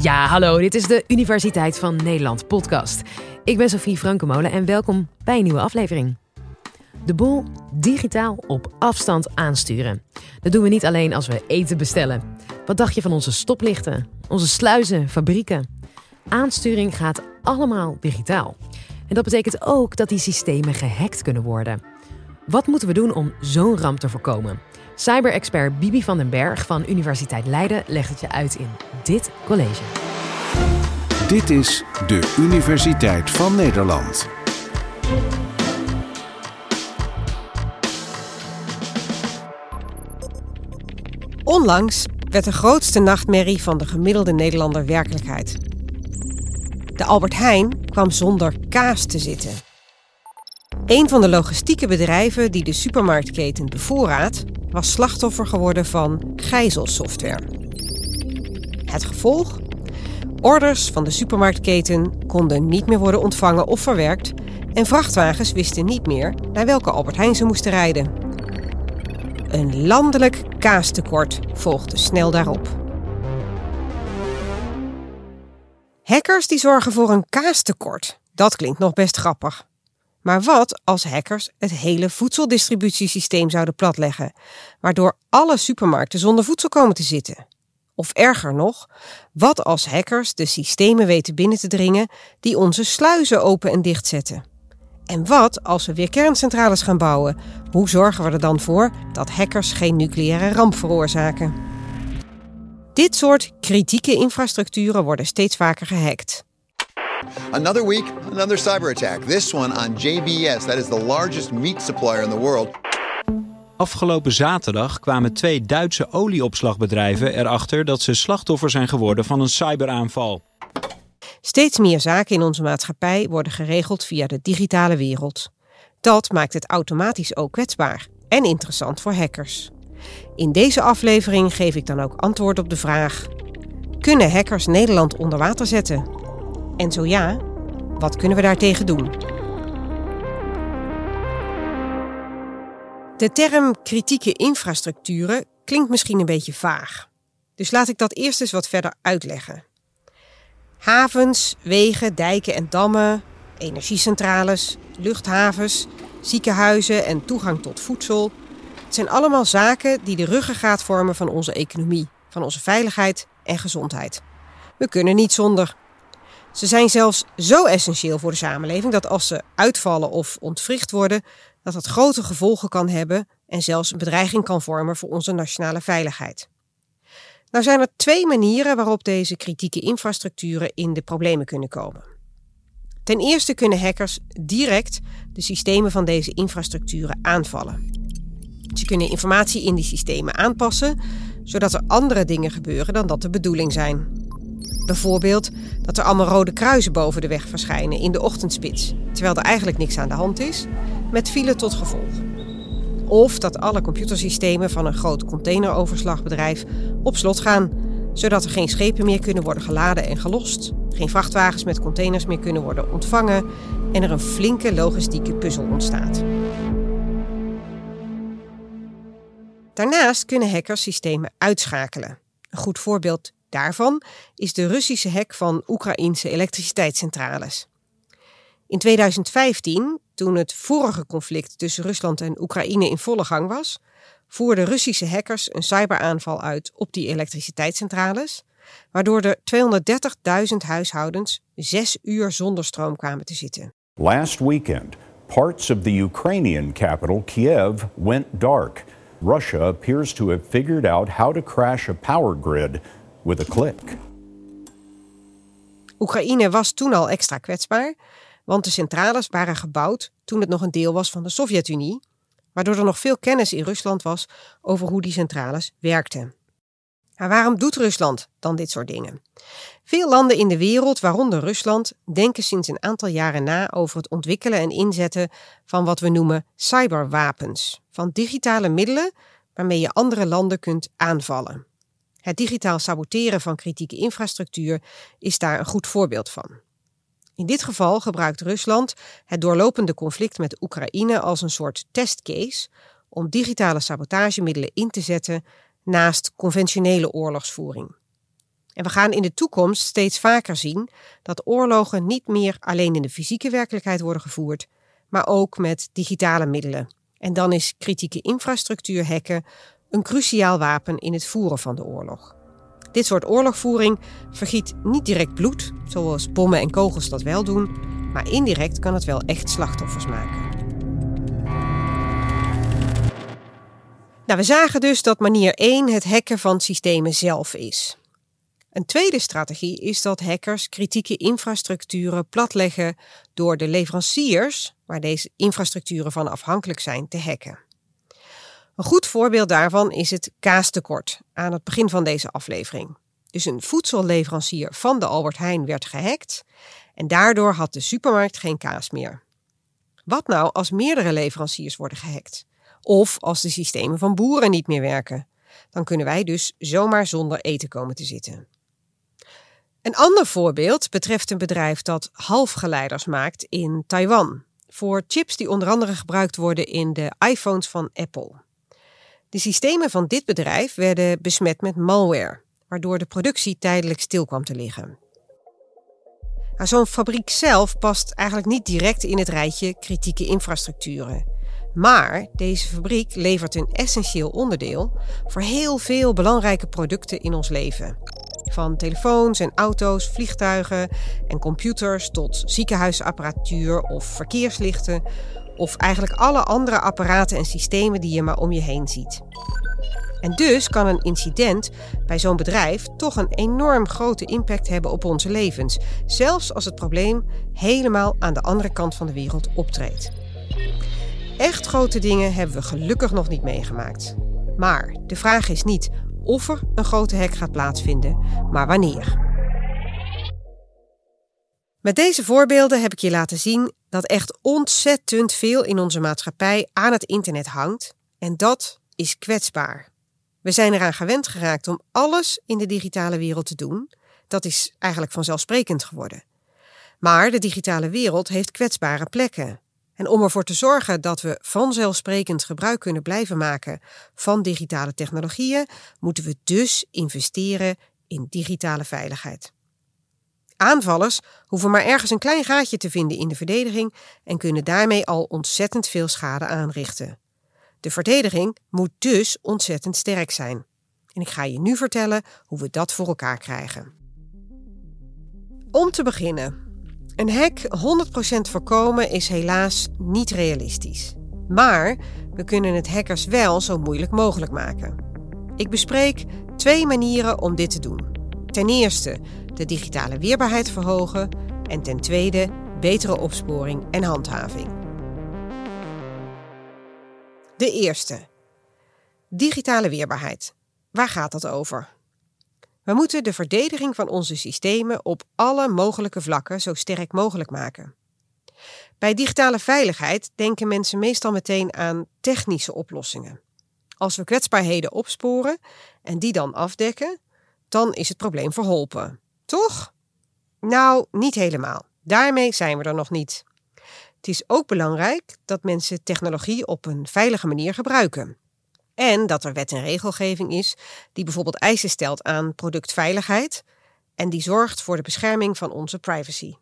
Ja, hallo, dit is de Universiteit van Nederland podcast. Ik ben Sophie Frankemolen en welkom bij een nieuwe aflevering. De boel digitaal op afstand aansturen. Dat doen we niet alleen als we eten bestellen. Wat dacht je van onze stoplichten, onze sluizen, fabrieken? Aansturing gaat allemaal digitaal. En dat betekent ook dat die systemen gehackt kunnen worden. Wat moeten we doen om zo'n ramp te voorkomen? Cyber-expert Bibi van den Berg van Universiteit Leiden legt het je uit in dit college. Dit is de Universiteit van Nederland. Onlangs werd de grootste nachtmerrie van de gemiddelde Nederlander werkelijkheid. De Albert Heijn kwam zonder kaas te zitten. Een van de logistieke bedrijven die de supermarktketen bevoorraadt, was slachtoffer geworden van gijzelsoftware. Het gevolg? Orders van de supermarktketen konden niet meer worden ontvangen of verwerkt en vrachtwagens wisten niet meer naar welke Albert Heijn ze moesten rijden. Een landelijk kaastekort volgde snel daarop. Hackers die zorgen voor een kaastekort. Dat klinkt nog best grappig. Maar wat als hackers het hele voedseldistributiesysteem zouden platleggen, waardoor alle supermarkten zonder voedsel komen te zitten? Of erger nog, wat als hackers de systemen weten binnen te dringen die onze sluizen open en dicht zetten? En wat als we weer kerncentrales gaan bouwen? Hoe zorgen we er dan voor dat hackers geen nucleaire ramp veroorzaken? Dit soort kritieke infrastructuren worden steeds vaker gehackt. Another week, another cyber attack. This one on JBS, that is the largest meat supplier in the world. Afgelopen zaterdag kwamen twee Duitse olieopslagbedrijven erachter dat ze slachtoffer zijn geworden van een cyberaanval. Steeds meer zaken in onze maatschappij worden geregeld via de digitale wereld. Dat maakt het automatisch ook kwetsbaar en interessant voor hackers. In deze aflevering geef ik dan ook antwoord op de vraag: kunnen hackers Nederland onder water zetten? En zo ja, wat kunnen we daartegen doen? De term kritieke infrastructuren klinkt misschien een beetje vaag. Dus laat ik dat eerst eens wat verder uitleggen. Havens, wegen, dijken en dammen, energiecentrales, luchthavens, ziekenhuizen en toegang tot voedsel. Het zijn allemaal zaken die de ruggengraat vormen van onze economie, van onze veiligheid en gezondheid. We kunnen niet zonder. Ze zijn zelfs zo essentieel voor de samenleving dat als ze uitvallen of ontwricht worden, dat dat grote gevolgen kan hebben en zelfs een bedreiging kan vormen voor onze nationale veiligheid. Nou zijn er twee manieren waarop deze kritieke infrastructuren in de problemen kunnen komen. Ten eerste kunnen hackers direct de systemen van deze infrastructuren aanvallen. Ze kunnen informatie in die systemen aanpassen, zodat er andere dingen gebeuren dan dat de bedoeling zijn. Bijvoorbeeld dat er allemaal rode kruisen boven de weg verschijnen in de ochtendspits, terwijl er eigenlijk niks aan de hand is, met file tot gevolg. Of dat alle computersystemen van een groot containeroverslagbedrijf op slot gaan, zodat er geen schepen meer kunnen worden geladen en gelost, geen vrachtwagens met containers meer kunnen worden ontvangen en er een flinke logistieke puzzel ontstaat. Daarnaast kunnen hackers systemen uitschakelen. Een goed voorbeeld daarvan is de Russische hack van Oekraïnse elektriciteitscentrales. In 2015, toen het vorige conflict tussen Rusland en Oekraïne in volle gang was, voerden Russische hackers een cyberaanval uit op die elektriciteitscentrales, waardoor er 230.000 huishoudens zes uur zonder stroom kwamen te zitten. Last weekend, parts of the Ukrainian capital, Kiev, went dark. Russia appears to have figured out how to crash a power grid with a click. Oekraïne was toen al extra kwetsbaar, want de centrales waren gebouwd toen het nog een deel was van de Sovjet-Unie, waardoor er nog veel kennis in Rusland was over hoe die centrales werkten. Maar waarom doet Rusland dan dit soort dingen? Veel landen in de wereld, waaronder Rusland, denken sinds een aantal jaren na over het ontwikkelen en inzetten van wat we noemen cyberwapens, van digitale middelen waarmee je andere landen kunt aanvallen. Het digitaal saboteren van kritieke infrastructuur is daar een goed voorbeeld van. In dit geval gebruikt Rusland het doorlopende conflict met Oekraïne als een soort testcase om digitale sabotagemiddelen in te zetten naast conventionele oorlogsvoering. En we gaan in de toekomst steeds vaker zien dat oorlogen niet meer alleen in de fysieke werkelijkheid worden gevoerd, maar ook met digitale middelen. En dan is kritieke infrastructuur hacken een cruciaal wapen in het voeren van de oorlog. Dit soort oorlogvoering vergiet niet direct bloed, zoals bommen en kogels dat wel doen, maar indirect kan het wel echt slachtoffers maken. Nou, we zagen dus dat manier 1 het hacken van systemen zelf is. Een tweede strategie is dat hackers kritieke infrastructuren platleggen door de leveranciers, waar deze infrastructuren van afhankelijk zijn, te hacken. Een goed voorbeeld daarvan is het kaastekort aan het begin van deze aflevering. Dus een voedselleverancier van de Albert Heijn werd gehackt en daardoor had de supermarkt geen kaas meer. Wat nou als meerdere leveranciers worden gehackt? Of als de systemen van boeren niet meer werken? Dan kunnen wij dus zomaar zonder eten komen te zitten. Een ander voorbeeld betreft een bedrijf dat halfgeleiders maakt in Taiwan. Voor chips die onder andere gebruikt worden in de iPhones van Apple. De systemen van dit bedrijf werden besmet met malware, waardoor de productie tijdelijk stil kwam te liggen. Nou, Zo'n fabriek zelf past eigenlijk niet direct in het rijtje kritieke infrastructuren. Maar deze fabriek levert een essentieel onderdeel voor heel veel belangrijke producten in ons leven. Van telefoons en auto's, vliegtuigen en computers tot ziekenhuisapparatuur of verkeerslichten. Of eigenlijk alle andere apparaten en systemen die je maar om je heen ziet. En dus kan een incident bij zo'n bedrijf toch een enorm grote impact hebben op onze levens, zelfs als het probleem helemaal aan de andere kant van de wereld optreedt. Echt grote dingen hebben we gelukkig nog niet meegemaakt. Maar de vraag is niet of er een grote hack gaat plaatsvinden, maar wanneer. Met deze voorbeelden heb ik je laten zien dat echt ontzettend veel in onze maatschappij aan het internet hangt en dat is kwetsbaar. We zijn eraan gewend geraakt om alles in de digitale wereld te doen. Dat is eigenlijk vanzelfsprekend geworden. Maar de digitale wereld heeft kwetsbare plekken. En om ervoor te zorgen dat we vanzelfsprekend gebruik kunnen blijven maken van digitale technologieën, moeten we dus investeren in digitale veiligheid. Aanvallers hoeven maar ergens een klein gaatje te vinden in de verdediging en kunnen daarmee al ontzettend veel schade aanrichten. De verdediging moet dus ontzettend sterk zijn. En ik ga je nu vertellen hoe we dat voor elkaar krijgen. Om te beginnen. Een hack 100% voorkomen is helaas niet realistisch. Maar we kunnen het hackers wel zo moeilijk mogelijk maken. Ik bespreek twee manieren om dit te doen. Ten eerste de digitale weerbaarheid verhogen en ten tweede betere opsporing en handhaving. De eerste. Digitale weerbaarheid. Waar gaat dat over? We moeten de verdediging van onze systemen op alle mogelijke vlakken zo sterk mogelijk maken. Bij digitale veiligheid denken mensen meestal meteen aan technische oplossingen. Als we kwetsbaarheden opsporen en die dan afdekken, dan is het probleem verholpen. Toch? Nou, niet helemaal. Daarmee zijn we er nog niet. Het is ook belangrijk dat mensen technologie op een veilige manier gebruiken. En dat er wet en regelgeving is die bijvoorbeeld eisen stelt aan productveiligheid en die zorgt voor de bescherming van onze privacy.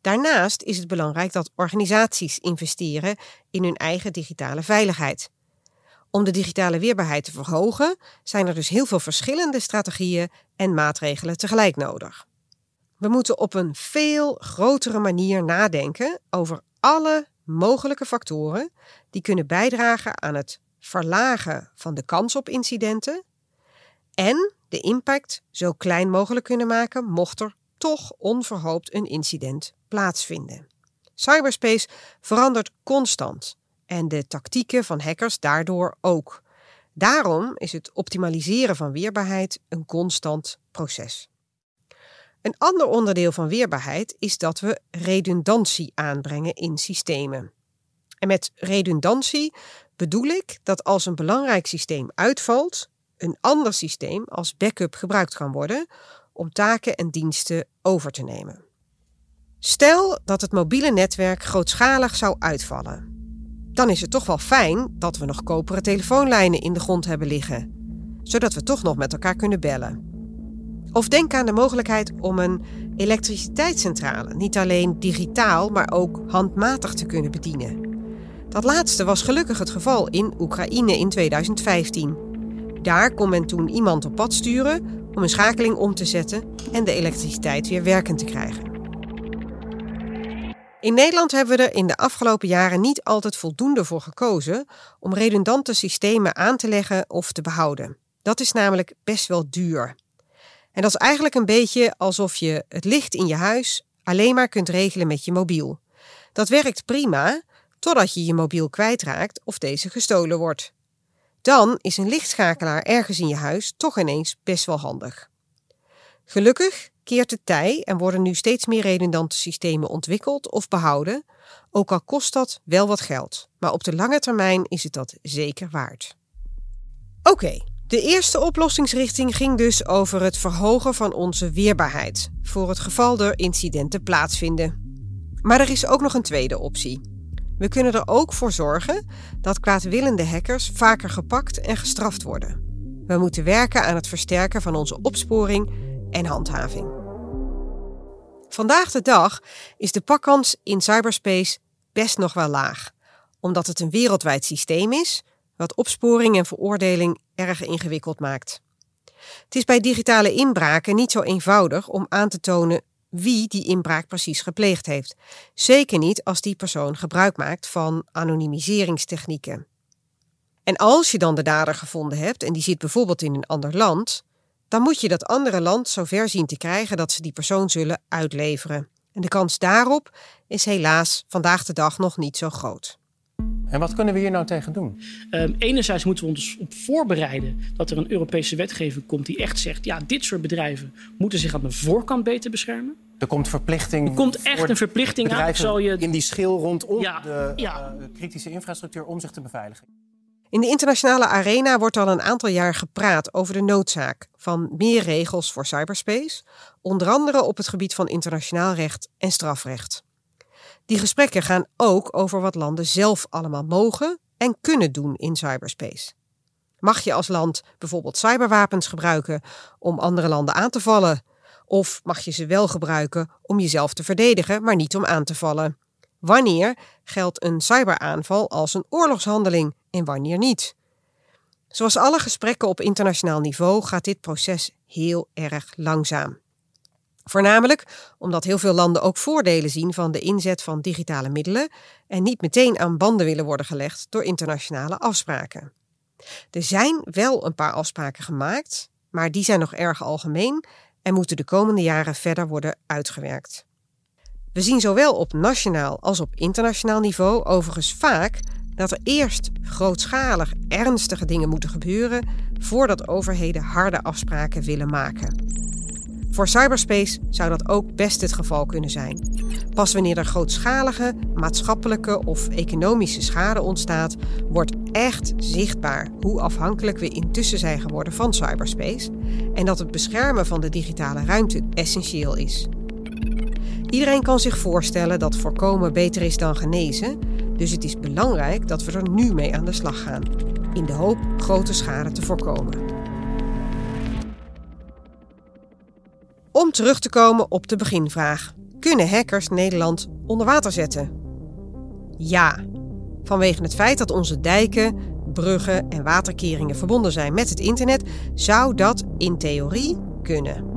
Daarnaast is het belangrijk dat organisaties investeren in hun eigen digitale veiligheid. Om de digitale weerbaarheid te verhogen zijn er dus heel veel verschillende strategieën en maatregelen tegelijk nodig. We moeten op een veel grotere manier nadenken over alle mogelijke factoren die kunnen bijdragen aan het verlagen van de kans op incidenten en de impact zo klein mogelijk kunnen maken mocht er toch onverhoopt een incident plaatsvinden. Cyberspace verandert constant en de tactieken van hackers daardoor ook. Daarom is het optimaliseren van weerbaarheid een constant proces. Een ander onderdeel van weerbaarheid is dat we redundantie aanbrengen in systemen. En met redundantie bedoel ik dat als een belangrijk systeem uitvalt, een ander systeem als backup gebruikt kan worden om taken en diensten over te nemen. Stel dat het mobiele netwerk grootschalig zou uitvallen. Dan is het toch wel fijn dat we nog koperen telefoonlijnen in de grond hebben liggen, zodat we toch nog met elkaar kunnen bellen. Of denk aan de mogelijkheid om een elektriciteitscentrale niet alleen digitaal, maar ook handmatig te kunnen bedienen. Dat laatste was gelukkig het geval in Oekraïne in 2015. Daar kon men toen iemand op pad sturen om een schakeling om te zetten en de elektriciteit weer werkend te krijgen. In Nederland hebben we er in de afgelopen jaren niet altijd voldoende voor gekozen om redundante systemen aan te leggen of te behouden. Dat is namelijk best wel duur. En dat is eigenlijk een beetje alsof je het licht in je huis alleen maar kunt regelen met je mobiel. Dat werkt prima, totdat je je mobiel kwijtraakt of deze gestolen wordt. Dan is een lichtschakelaar ergens in je huis toch ineens best wel handig. Gelukkig keert de tij en worden nu steeds meer redundante systemen ontwikkeld of behouden, ook al kost dat wel wat geld. Maar op de lange termijn is het dat zeker waard. Oké, de eerste oplossingsrichting ging dus over het verhogen van onze weerbaarheid voor het geval er incidenten plaatsvinden. Maar er is ook nog een tweede optie. We kunnen er ook voor zorgen dat kwaadwillende hackers vaker gepakt en gestraft worden. We moeten werken aan het versterken van onze opsporing en handhaving. Vandaag de dag is de pakkans in cyberspace best nog wel laag, omdat het een wereldwijd systeem is wat opsporing en veroordeling erg ingewikkeld maakt. Het is bij digitale inbraken niet zo eenvoudig om aan te tonen wie die inbraak precies gepleegd heeft. Zeker niet als die persoon gebruik maakt van anonimiseringstechnieken. En als je dan de dader gevonden hebt en die zit bijvoorbeeld in een ander land, dan moet je dat andere land zover zien te krijgen dat ze die persoon zullen uitleveren. En de kans daarop is helaas vandaag de dag nog niet zo groot. En wat kunnen we hier nou tegen doen? Um, enerzijds moeten we ons op voorbereiden dat er een Europese wetgeving komt die echt zegt: ja, dit soort bedrijven moeten zich aan de voorkant beter beschermen. Er komt verplichting. Er komt echt een verplichting aan. Zal je... In die schil rondom de ja. Uh, kritische infrastructuur om zich te beveiligen. In de internationale arena wordt al een aantal jaar gepraat over de noodzaak van meer regels voor cyberspace, onder andere op het gebied van internationaal recht en strafrecht. Die gesprekken gaan ook over wat landen zelf allemaal mogen en kunnen doen in cyberspace. Mag je als land bijvoorbeeld cyberwapens gebruiken om andere landen aan te vallen? Of mag je ze wel gebruiken om jezelf te verdedigen, maar niet om aan te vallen? Wanneer geldt een cyberaanval als een oorlogshandeling en wanneer niet? Zoals alle gesprekken op internationaal niveau gaat dit proces heel erg langzaam. Voornamelijk omdat heel veel landen ook voordelen zien van de inzet van digitale middelen en niet meteen aan banden willen worden gelegd door internationale afspraken. Er zijn wel een paar afspraken gemaakt, maar die zijn nog erg algemeen en moeten de komende jaren verder worden uitgewerkt. We zien zowel op nationaal als op internationaal niveau overigens vaak dat er eerst grootschalig ernstige dingen moeten gebeuren voordat overheden harde afspraken willen maken. Voor cyberspace zou dat ook best het geval kunnen zijn. Pas wanneer er grootschalige maatschappelijke of economische schade ontstaat, wordt echt zichtbaar hoe afhankelijk we intussen zijn geworden van cyberspace en dat het beschermen van de digitale ruimte essentieel is. Iedereen kan zich voorstellen dat voorkomen beter is dan genezen, dus het is belangrijk dat we er nu mee aan de slag gaan, in de hoop grote schade te voorkomen. Om terug te komen op de beginvraag: kunnen hackers Nederland onder water zetten? Ja, vanwege het feit dat onze dijken, bruggen en waterkeringen verbonden zijn met het internet, zou dat in theorie kunnen.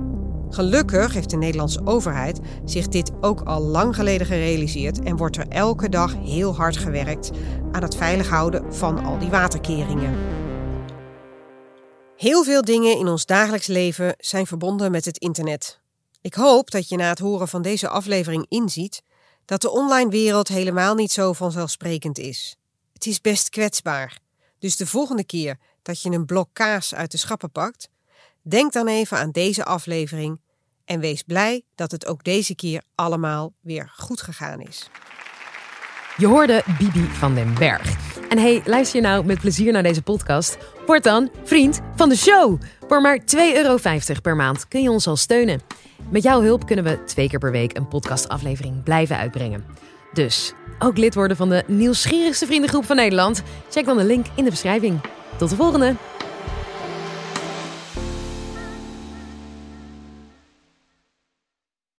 Gelukkig heeft de Nederlandse overheid zich dit ook al lang geleden gerealiseerd en wordt er elke dag heel hard gewerkt aan het veilig houden van al die waterkeringen. Heel veel dingen in ons dagelijks leven zijn verbonden met het internet. Ik hoop dat je na het horen van deze aflevering inziet dat de online wereld helemaal niet zo vanzelfsprekend is. Het is best kwetsbaar. Dus de volgende keer dat je een blok kaas uit de schappen pakt, denk dan even aan deze aflevering en wees blij dat het ook deze keer allemaal weer goed gegaan is. Je hoorde Bibi van den Berg. En hey, luister je nou met plezier naar deze podcast? Word dan vriend van de show. Voor maar 2,50 euro per maand kun je ons al steunen. Met jouw hulp kunnen we twee keer per week een podcastaflevering blijven uitbrengen. Dus ook lid worden van de nieuwsgierigste vriendengroep van Nederland? Check dan de link in de beschrijving. Tot de volgende!